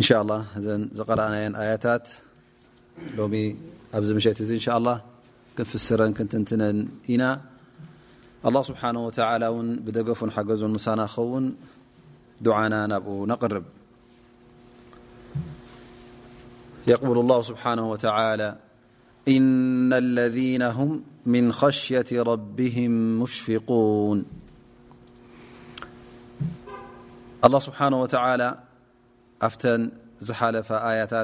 إن شاء الله قرأناي آيتات مش إن شاء الله كنفسر كنتنتن ن الله سبحانه وتعالى ن بدف حز من خون دعنا نب نقرب يقول الله سبحانه وتعالى إن الذين هم من خشية ربهم مشفقون الله سبحانه وتعالى أف حلف آيت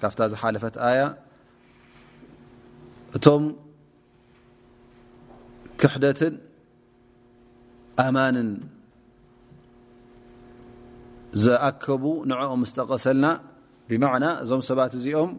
فت حلف آية እቶم كحدة أمان زأكب نع استغسلና بمعنى ዞم سبت ዚኦم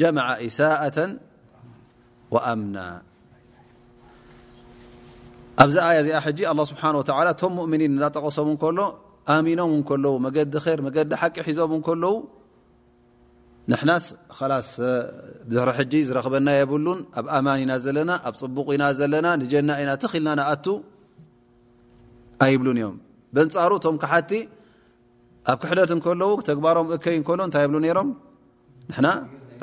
ጀመዓ ኢሳኣተ ኣምና ኣብዚ ኣያ እዚኣ ሕጂ ኣላ ስብሓን ወተላ እቶም ሙእምኒን እዳጠቐሶም እንከሎ ኣሚኖም እንከለዉ መገዲ ር መገዲ ሓቂ ሒዞም እንከለዉ ንሕናስ ላስ ድሕሪ ሕጂ ዝረኽበና የብሉን ኣብ ኣማን ኢና ዘለና ኣብ ፅቡቕ ኢና ዘለና ንጀና ኢና ትኽልና ንኣቱ ኣይብሉን እዮም በንፃሩ እቶም ክሓቲ ኣብ ክሕደት እንከለዉ ተግባሮም እከይ እንከሎ እንታይ የብሉ ነይሮም ንሕና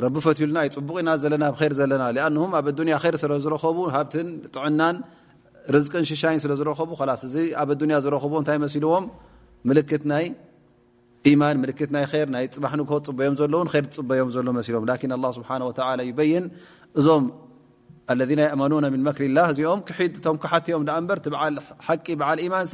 ረቢ ፈትዩልና ዩ ፅቡቕ ኢና ዘለና ብ ር ዘለና ኣንሁም ኣብ ኣዱንያ ር ስለ ዝረኸቡ ሃብትን ጥዕናን ርዝቅን ሽሻይን ስለ ዝረኸቡ ላስ እዚ ኣብ ኣዱንያ ዝረኽቡ እንታይ መሲልዎም ምልክት ናይ ኢማን ምልክት ናይ ር ናይ ፅባሕ ንግሆ ፅበዮም ዘለዉን ር ዝፅበዮም ዘሎ መሲሎም ላኪን ኣላ ስብሓን ወላ ይበይን እዞም ኣለذ የእመኑና ምን መክሪ ላ እዚኦም ክሒድቶም ክሓትኦም ዳኣ እምበር ትበዓል ሓቂ በዓል ኢማንሲ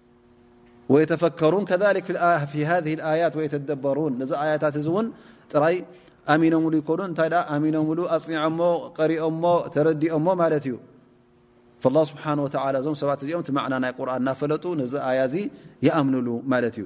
ወየተፈከሩን ከሊክ ፊ ሃذ ኣያት ወየተደበሩን ነዚ ኣያታት እዚ እውን ጥራይ ኣሚኖምሉ ይኮኑን እንታይ ኣሚኖምሉ ኣፅኒዖሞ ቀሪኦሞ ተረዲኦሞ ማለት እዩ ላ ስብሓን ወላ እዞም ሰባት እዚኦም እቲ ማዕና ናይ ቁርን እናፈለጡ ነዚ ኣያ እዚ ይኣምኑሉ ማለት እዩ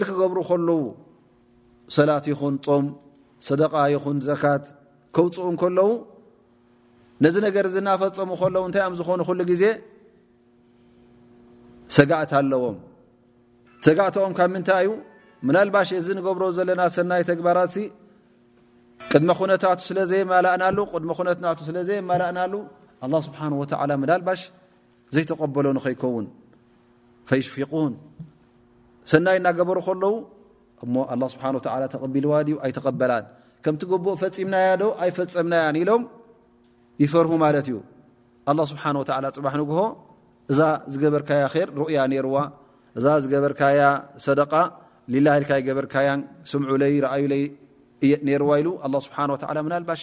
ር ክገብሩ ከለዉ ሰላት ይኹን ጾም ሰደቃ ይኹን ዘካት ከውፅኡ ከለዉ ነዚ ነገር እዚ እናፈፀሙ ከለዉ እንታይ ዮም ዝኾኑ ኩሉ ግዜ ሰጋእቲ ኣለዎም ሰጋእትኦም ካብ ምንታይ እዩ ምናልባሽ እዚ ንገብሮ ዘለና ሰናይ ተግባራት ቅድመ ኩነታቱ ስለዘየማላእናሉ ቅድሚ ኩነትናቱ ስለዘየማላእናሉ ኣላ ስብሓን ወተዓላ ምናልባሽ ዘይተቀበሎ ንኸይከውን ፈይሽፊቁን ሰናይ እናገበሩ ከለዉ እሞ ኣላ ስብሓን ወተላ ተቐቢልዋ ድዩ ኣይተቐበላን ከምቲ ግቡእ ፈፂምናያ ዶ ኣይፈፀምናያን ኢሎም ይፈርሁ ማለት እዩ ኣላ ስብሓን ወተላ ፅባሕ ንግሆ እዛ ዝገበርካያ ር ርእያ ነይርዋ እዛ ዝገበርካያ ሰደቃ ሊላ ኢልካ ይገበርካያን ስምዑለይ ረኣዩለይ ነይርዋ ኢሉ ኣላ ስብሓን ወተላ ምናልባሽ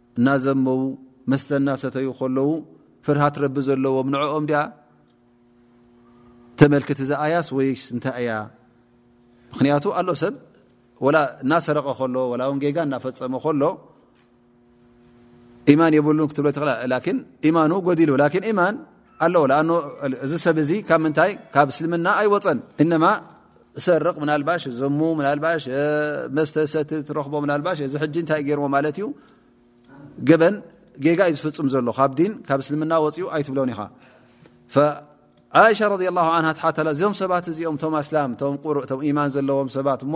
እናዘመዉ መስተ እናሰተዩ ከለዉ ፍርሃት ረቢ ዘለዎም ንዕኦም ድኣ ተመልክቲ ዝኣያስ ወይስ እንታይ እያ ምክንያቱ ኣሎ ሰብ ወላ እናሰረቀ ከሎ ወላ ውን ጌጋ እናፈፀመ ከሎ ኢማን የብሉን ክትብሎ ትኽእል ላኪን ኢማኑ ጎዲሉ ላኪን ኢማን ኣለዎ ኣኖ እዚ ሰብ እዚ ካብ ምንታይ ካብ እስልምና ኣይወፀን እነማ እሰርቕ ምናልባሽ ዘሙ ምናልባሽ መስተሰቲ ትረኽቦ ምናልባሽ እዚ ሕጂ እንታይ ገይርዎ ማለት እዩ ገበን ጌጋ እዩ ዝፍፅም ዘሎ ካብ ዲን ካብ እስልምና ወፅኡ ኣይትብሎን ኢኻ ይሻ ረ ላ ትሓተላ እዚኦም ሰባት እዚኦም ቶም ኣስላም ቶም ቁርእ ቶም ኢማን ዘለዎም ሰባት እሞ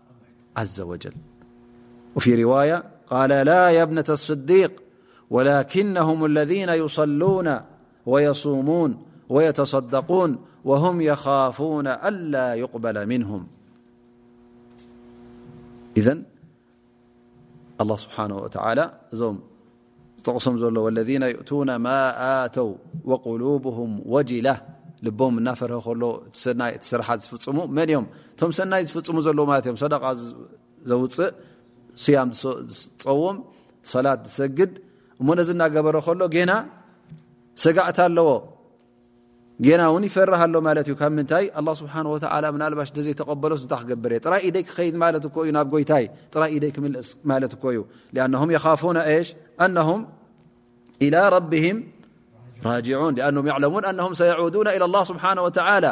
عز وجلوي رواية قال لا يا ابنة الصديق ولكنهم الذين يصلون ويصومون ويتصدقون وهم يخافون ألا يقبل منهم إذ الله سبحانه وتعالىوالذين ዝጠቕሶም ዘሎ ወለذነ ይእቱነ ማ ኣተው ወቁሉብም ወጅላ ልቦም እናፈርሀ ከሎ ሰናይ እቲ ስራሓት ዝፍፅሙ መን እዮም እቶም ሰናይ ዝፍፅሙ ዘለዉ ማለት እዮም ሰደቃ ዘውፅእ ስያም ዝፀውም ሰላት ዝሰግድ እሞ ነዚ እናገበረ ከሎ ጌና ሰጋእቲ ኣለዎ ጌና ውን ይፈርህ ኣሎ ማለት እዩ ካብ ምንታይ ኣላ ስብሓን ወተላ ምናልባሽ ዘይተቐበሎስ እንታይ ክገብር እየ ጥራይ ኢደይ ክኸይድ ማለት እኮ እዩ ናብ ጎይታይ ጥራይ ኢደይ ክምልስ ማለት እኮ እዩ ኣነም የኻፉና ሽ ኣነሁም ኢላ ረቢሂም ራጅዑን ኣም ያዕለሙን ኣነም ሰየዑዱና ኢላ ላ ስብሓን ወተላ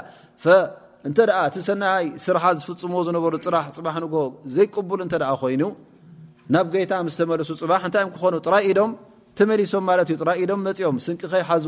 እንተ ደኣ እቲ ሰናይ ስራሓ ዝፍፅምዎ ዝነበሩ ፅራሕ ፅባሕ ንግ ዘይቅቡል እንተ ደኣ ኮይኑ ናብ ጎይታ ምስ ተመልሱ ፅባሕ እንታይ እዮም ክኾኑ ጥራይ ኢዶም ተመሊሶም ማለት እዩ ጥራይ ኢዶም መፅኦም ስንቂ ከይሓዙ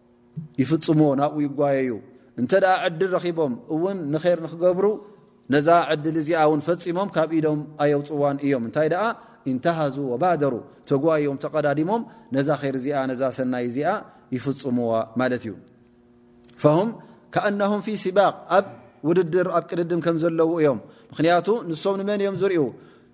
ይፍፅሙዎ ናብኡ ይጓየዩ እንተ ዕድል ረኺቦም እውን ንር ንክገብሩ ነዛ ዕድል እዚኣ ውን ፈፂሞም ካብ ኢዶም ኣየውፅዋን እዮም እንታይ ደኣ እንተሃዙ ወባደሩ ተጓዮም ተቀዳዲሞም ነዛ ር እዚኣ ነዛ ሰናይ እዚኣ ይፍፅሙዋ ማለት እዩ ም ከኣናም ፊ ሲባቅ ኣብ ውድድር ኣብ ቅድድም ከም ዘለዉ እዮም ምክንያቱ ንሶም ንመን እዮም ዝርዩ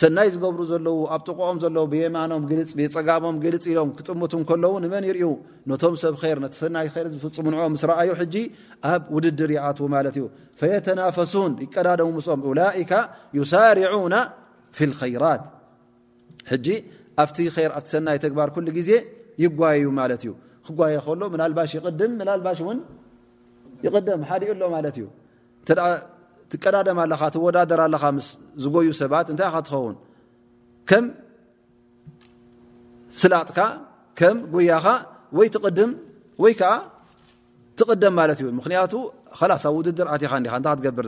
ሰናይ ዝገብሩ ዘለዉ ኣብ ጥቕኦም ዘለ ብየማኖም ግልፅ ብፀጋሞም ግልፅ ኢሎም ክጥምቱ ከለዉ ንመን ይርዩ ነቶም ሰብ ር ነቲ ሰናይ ር ዝፍፅሙ ንኦም ምስ ረኣዩ ሕጂ ኣብ ውድድር ይኣትዉ ማለት እዩ ፈየተናፈሱን ይቀዳደሙ ምስኦም ላይካ ዩሳርዑና ፊ ልከይራት ሕጂ ኣብቲ ር ኣብቲ ሰናይ ተግባር ኩሉ ግዜ ይጓየዩ ማለት እዩ ክጓየ ከሎ ምናልባሽ ይቅድም ምናልባሽ እውን ይቅደም ሓዲኡ ኣሎ ማለት እዩ ትቀዳደም ኣለኻ ትወዳደር ኣለኻ ምስ ዝጎዩ ሰባት እንታይ ኢኻ ትኸውን ከም ስላጥካ ከም ጉያኻ ወይ ትቅድም ወይ ከዓ ትቅደም ማለት እዩ ምክንያቱ ላስ ኣብ ውድድር ኣትኻ ዲኻ እታ ክትገብር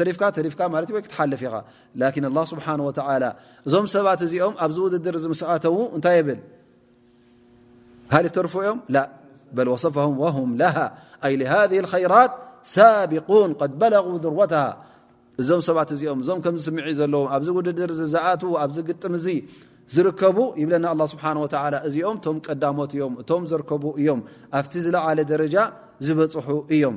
ተሪፍካ ተሪፍካ ማ ወይ ክትሓልፍ ኢኻ ላን ላ ስብሓን ወተላ እዞም ሰባት እዚኦም ኣብዚ ውድድር እዚ ምስኣተዉ እንታይ የብል ሃ ተርፉ እዮም በል ወሰፈም ወም ለሃ ኣይ ሃ ራት ሳቢን ድ በለغ ድርወታ እዞም ሰባት እዚኦም እዞም ከምዚ ስምዒ ዘለዎም ኣብዚ ውድድር እ ዝኣትዉ ኣብዚ ግጥም እዚ ዝርከቡ ይብለና ኣ ስብሓ ወ እዚኦም እቶም ቀዳሞት እዮም እቶም ዘርከቡ እዮም ኣብቲ ዝለዓለ ደረጃ ዝበፅሑ እዮም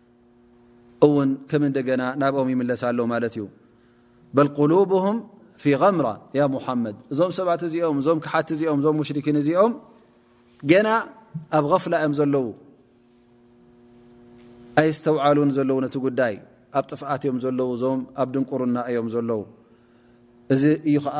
እውን ከም እንደገና ናብኦም ይምለስ ኣሎ ማለት እዩ በል ቁሉብም ፊ غምራ ያ ሙሓመድ እዞም ሰባት እዚኦም እዞም ክሓቲ እዚኦም እዞም ሙሽርኪን እዚኦም ገና ኣብ غፍላ እዮም ዘለዉ ኣይስተውዓሉን ዘለዉ ነቲ ጉዳይ ኣብ ጥፍኣት እዮም ዘለዉ እዞም ኣብ ድንቁርና እዮም ዘለዉ እዚ እዩ ከዓ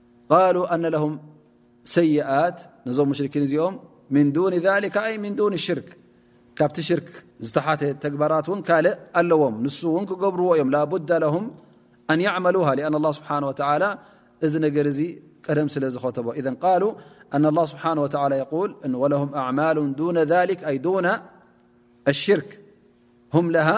قالوا أن لهم سيئات نم مشركين م من دون ذلك أي من دون الشرك كبت شرك ت تكبرات ون كل الوم نس ن كقبر يم لابد لهم أن يعملوها لأن الله سبحانه وتعالى ذ نر دم سل ختب إذا قالوا أن الله سبحانه وتعالى يول ولهم أعمال دون ذلك أ دون الشرك هم لها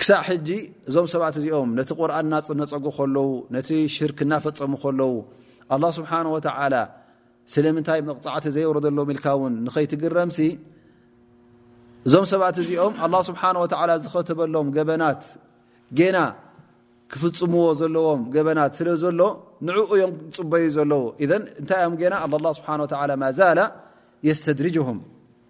ክሳዕ ሕጂ እዞም ሰባት እዚኦም ነቲ ቁርን እናፅነፀጉ ከለዉ ነቲ ሽርክ እናፈፀሙ ከለዉ ኣላ ስብሓን ወተላ ስለምንታይ መቕፃዕቲ ዘይወረደሎም ኢልካ ውን ንኸይትግረምሲ እዞም ሰባት እዚኦም ኣላ ስብሓን ወተላ ዝኸተበሎም ገበናት ጌና ክፍፅምዎ ዘለዎም ገበናት ስለ ዘሎ ንዕኡ እዮም ዝፅበዩ ዘለዉ እዘን እንታይ እዮም ጌና ኣላ ስብሓን ወላ ማዛላ የስተድሪጅሁም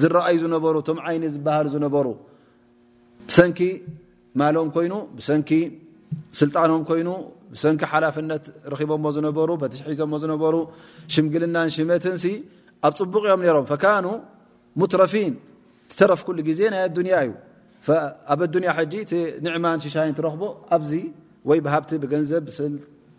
ዝረኣዩ ዝነበሩ እቶም ዓይኒ ዝበሃሉ ዝነበሩ ብሰንኪ ማሎም ኮይኑ ብሰንኪ ስልጣኖም ኮይኑ ብሰንኪ ሓላፍነት ረኺቦሞ ዝነበሩ በቲ ሒዞሞ ዝነበሩ ሽምግልናን ሽመትን ሲ ኣብ ፅቡቅ እዮም ነሮም ፈካኑ ሙትረፊን ትተረፍ ኩሉ ግዜ ናይ ኣዱንያ እዩ ኣብ ኣዱንያ ሕጂ እቲ ንዕማን ሽሻይን ትረኽቦ ኣብዚ ወይ ብሃብቲ ብገንዘብ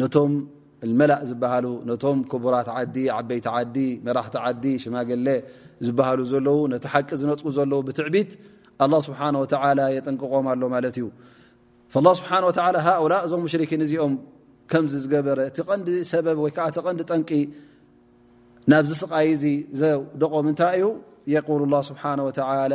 ነቶም እልመላእ ዝበሃሉ ነቶም ክቡራት ዓዲ ዓበይቲ ዓዲ መራሕቲ ዓዲ ሽማግለ ዝበሃሉ ዘለዉ ነቲ ሓቂ ዝነፅጉ ዘለዉ ብትዕቢት ኣላ ስብሓን ወተላ የጠንቅቖም ኣሎ ማለት እዩ ላ ስብሓን ወላ ሃላ እዞም ሙሽርኪን እዚኦም ከምዚ ዝገበረ እቲ ቐንዲ ሰበብ ወይ ከዓ እቲ ቐንዲ ጠንቂ ናብዚ ስቓይ እዚ ዘደቖም እንታይ እዩ የቁል ላ ስብሓን ወተላ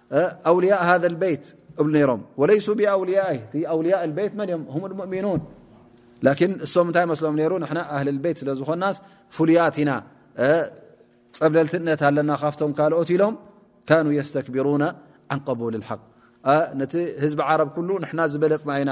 ኣውልያእ ሃ ቤት እብሉ ነሮም ወለይሱ ብኣውልያእ እቲ ኣውልያእ ቤት መን እዮም ም ሙእሚኑን ላኪን እሶም እንታይ መስሎም ነሩ ንና ኣህሊ ቤት ስለ ዝኾናስ ፍሉያት ኢና ፀብለልትነት ኣለና ካብቶም ካልኦት ኢሎም ካኑ የስተክብሩና ዓንቀቡል ሓቅ ነቲ ህዝቢ ዓረብ ኩሉ ንና ዝበለፅና ኢና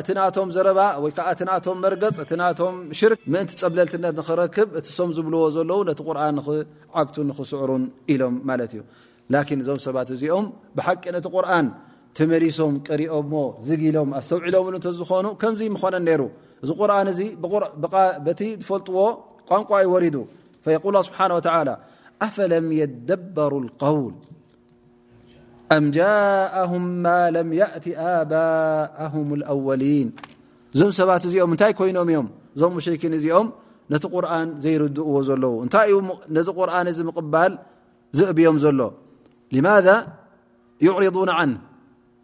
እቲ ናቶም ዘረባ ወይ ከኣ እቲ ናቶም መርገጽ እቲ ናቶም ሽርክ ምእንቲ ጸብለልትነት ንኽረክብ እቲ ሶም ዝብልዎ ዘለዉ ነቲ ቁርን ንኽዓግቱን ንኽስዕሩን ኢሎም ማለት እዩ ላኪን እዞም ሰባት እዚኦም ብሓቂ ነቲ ቁርን ተመሊሶም ቀሪኦ እሞ ዝጊሎም ኣስተውዒሎምን እንተዝኾኑ ከምዚ ምኾነን ነይሩ እዚ ቁርን እዚ በቲ ዝፈልጥዎ ቋንቋ እዩ ወሪዱ ፈየቁል ስብሓን ወተላ ኣፈለም የደበሩ ልቀውል ኣም ጃእም ማ ለም የእቲ ኣባእም ኣወሊን እዞም ሰባት እዚኦም እንታይ ኮይኖም እዮም እዞም ሙሽርኪን እዚኦም ነቲ ቁርን ዘይርድእዎ ዘለዉ እንታይ እዩ ነዚ ቁርን እዚ ምቕባል ዝእብዮም ዘሎ ማذ ዩዕርضን ን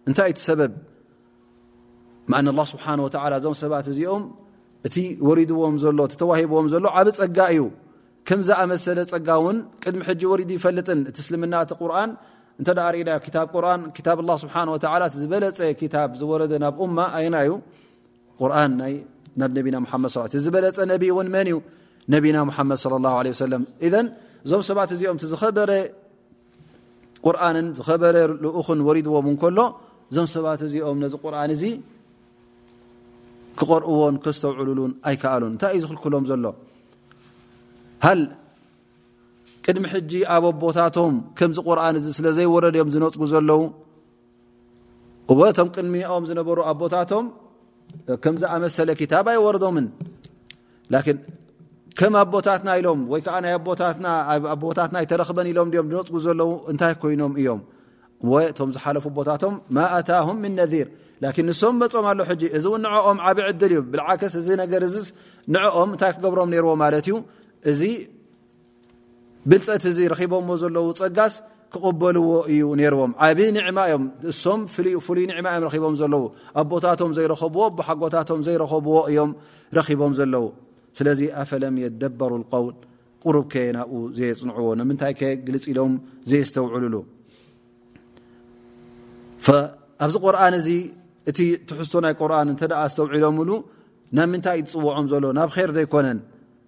እንታይ እዩ ሰበብ ማ ኣላ ስብሓን ወተላ እዞም ሰባት እዚኦም እቲ ወሪድዎም ዘሎ እቲ ተዋሂብዎም ዘሎ ዓብ ፀጋ እዩ ከም ዝኣመሰለ ፀጋ እውን ቅድሚ ሕጂ ወሪዱ ይፈልጥን እቲ እስልምና እቲ ቁርን እንተ ርእና ክታብ ቁርን ክታብ ላ ስብሓ ወላ እቲ ዝበለፀ ክታብ ዝወረደ ናብ እማ ኣይና እዩ ቁርን ናይ ናብ ነቢና ሓመድ እቲ ዝበለፀ ነቢ እውን መን እዩ ነቢና ሓመድ ለ ላ ለ ሰለም እዘን እዞም ሰባት እዚኦም እቲ ዝኸበረ ቁርንን ዝኸበረ ልኡኽን ወሪድዎም እንከሎ እዞም ሰባት እዚኦም ነዚ ቁርን እዚ ክቐርእዎን ከስተውዕሉሉን ኣይከኣሉን እንታይ እዩ ዝኽልክሎም ዘሎ ሃል ቅድሚ ሕጂ ኣብ ኣቦታቶም ከምዚ ቁርን እዚ ስለ ዘይወረድ እዮም ዝነፅጉ ዘለዉ እወ እቶም ቅድሚኦም ዝነበሩ ኣቦታቶም ከም ዝኣመሰለ ክታብ ኣይወርዶምን ላን ከም ኣቦታትና ኢሎም ወይ ከዓ ናይ ኣቦታትና ኣይተረክበን ኢሎም ም ዝነፅጉ ዘለዉ እንታይ ኮይኖም እዮም እወ እቶም ዝሓለፉ ኣቦታቶም ማ ኣታም ምን ነዚር ላን ንሶም መፆም ኣሎ ሕጂ እዚ እውን ንዕኦም ዓብ ዕድል እዩ ብልዓክስ እዚ ነገር እዚ ንዕኦም እንታይ ክገብሮም ነይርዎ ማለት እዩ እዚ ብልፀት እዚ ረኺቦሞ ዘለዉ ፀጋስ ክቕበልዎ እዩ ነይርዎም ዓብይ ኒዕማ እዮም እሶም ፍሉይ ኒዕማ እዮም ረኺቦም ዘለዉ ኣቦታቶም ዘይረኸብዎ ኣቦሓጎታቶም ዘይረኸብዎ እዮም ረኺቦም ዘለዉ ስለዚ ኣፈለም የደበሩ ልቀውል ቁሩብ ከ ናብኡ ዘየፅንዕዎ ንምንታይ ከ ግልፂ ኢሎም ዘየስተውዕሉሉ ኣብዚ ቁርን እዚ እቲ ትሕዝቶ ናይ ቁርን እተ ኣስተውዒሎምሉ ናብ ምንታይ እዩ ዝፅውዖም ዘሎ ናብ ር ዘይኮነን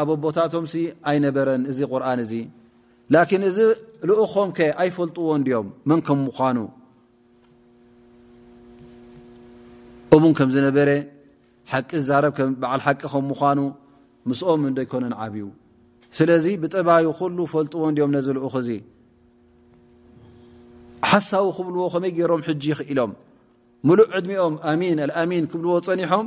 ኣብ ኣቦታቶም ኣይነበረን እዚ ቁርን እዚ ላን እዚ ልኡኮም ከ ኣይፈልጥዎ እንድዮም መን ከም ምኳኑ እሙን ከም ዝነበረ ሓቂ ዛረብ በዓል ሓቂ ከም ምኳኑ ምስኦም እንደይኮነን ዓብዩ ስለዚ ብጠባዩ ኩሉ ፈልጥዎ እንድዮም ነዚ ልኡክ እዚ ሓሳዊ ክብልዎ ከመይ ገይሮም ሕጂ ይኽኢሎም ምሉእ ዕድሚኦም ኣሚን ኣልኣሚን ክብልዎ ፀኒሖም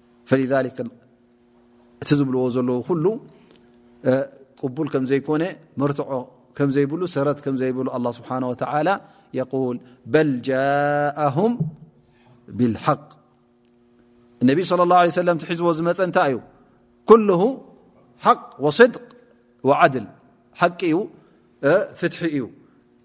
እቲ ዝብልዎ ዘለዉ ኩሉ ቅቡል ከም ዘይኮነ መርትዖ ከም ዘይብሉ ሰረት ከም ዘይብሉ ኣላ ስብሓን ወተላ የል በል ጃእም ብልሓቅ እነቢ ስለ ላ ለ ሰለም ትሒዝዎ ዝመፀ እንታይ እዩ ኩል ሓቅ ወስድቅ ዓድል ሓቂ እዩ ፍትሒ እዩ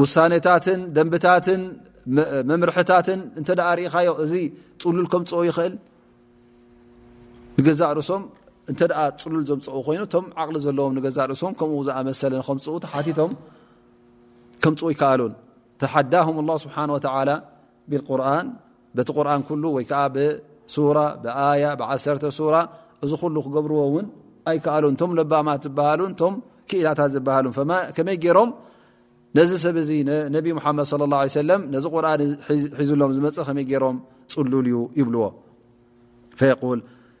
ውሳነታትን ደንብታትን መምርሕታትን እተ ርኢኻዮ እዚ ፅሉል ከምፅኦ ይኽእል ንገዛእ ርእሶም እተ ፅሉል ዘምፅኡ ኮይኑ እቶም ዓቕሊ ዘለዎም ንገዛእ ርእሶም ከምኡ ዝኣመሰለ ከምፅኡ ተሓቲቶም ከምፅኡ ይከኣሉን ተሓዳም ስብሓ ብቁርን በቲ ቁርን ኩሉ ወይ ከዓ ብሱራ ብኣያ ብዓሰርተ ሱራ እዚ ኩሉ ክገብርዎ እውን ኣይከኣሉን እቶም ለባማት ዝበሃሉ እቶም ክኢላታት ዝበሃሉ ከመይ ገይሮም ነዚ ሰብ እዚ ነቢ ሙሓመድ ለ ላ ሰለም ነዚ ቁርን ሒዙሎም ዝመፅእ ከመይ ገይሮም ፅሉል እዩ ይብልዎ ፈየቁል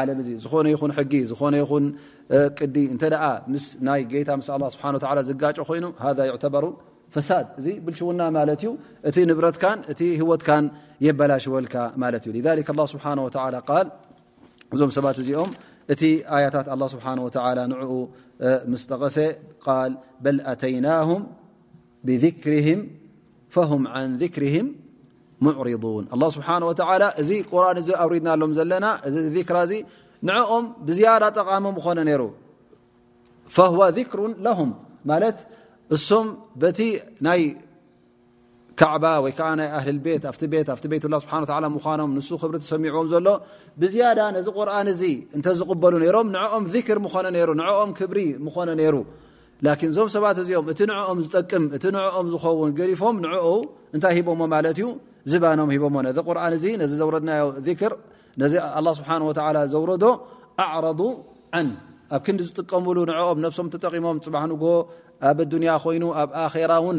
ዓለም እዚ ዝኾነ ይኹን ሕጊ ዝኾነ ይኹን ቅዲ እንተ ምስ ናይ ጌታ ምስ ኣላ ስብሓን ወተላ ዝጋጮ ኮይኑ ሃ ይዕተበሩ ፈሳድ እዚ ብልሽውና ማለት እዩ እቲ ንብረትካን እቲ ህወትካን የበላሽወልካ ማለት እዩ ላ ስብሓ ወላ ቃል እዞም ሰባት እዚኦም እቲ ኣያታት ኣላ ስብሓን ወተላ ንዕኡ ምስ ጠቐሰ ቃል በል ኣተይናም ብذክርህም ፈሁም ዓን ذክርህም ሙዕርضን ኣላ ስብሓን ወተላ እዚ ቁርን እዚ ኣውሪድናሎም ዘለና እዚ ዚክራ እዚ ንዕኦም ብዝያዳ ጠቓሚ ምኾነ ነይሩ ፈህወ ذክሩ ለሁም ማለት እሶም በቲ ናይ ካዕባ ወይ ከዓ ናይ ኣህል ቤት ኣ ቤት ኣ ቤት ላ ስብሓ ላ ምዃኖም ንሱ ክብሪ ተሰሚዕዎም ዘሎ ብዝያዳ ነዚ ቁርን እዚ እንተዝቕበሉ ነይሮም ንዕኦም ዚክር ምኾነ ነይሩ ንዕኦም ክብሪ ምኾነ ነይሩ ላኪን እዞም ሰባት እዚኦም እቲ ንዕኦም ዝጠቅም እቲ ንዕኦም ዝኸውን ገሪፎም ንዕኡ እንታይ ሂቦሞ ማለት እዩ ዝባኖም ሂቦሞ ነዚ ቁርን እዚ ነዚ ዘውረድናዮ ዚክር ነዚ ኣላ ስብሓን ወተላ ዘውረዶ ኣዕረዱ ዓን ኣብ ክንዲ ዝጥቀምሉ ንዕኦም ነፍሶም ተጠቂሞም ፅባሕ ንግ ኣብ ኣዱንያ ኮይኑ ኣብ ኣራ እውን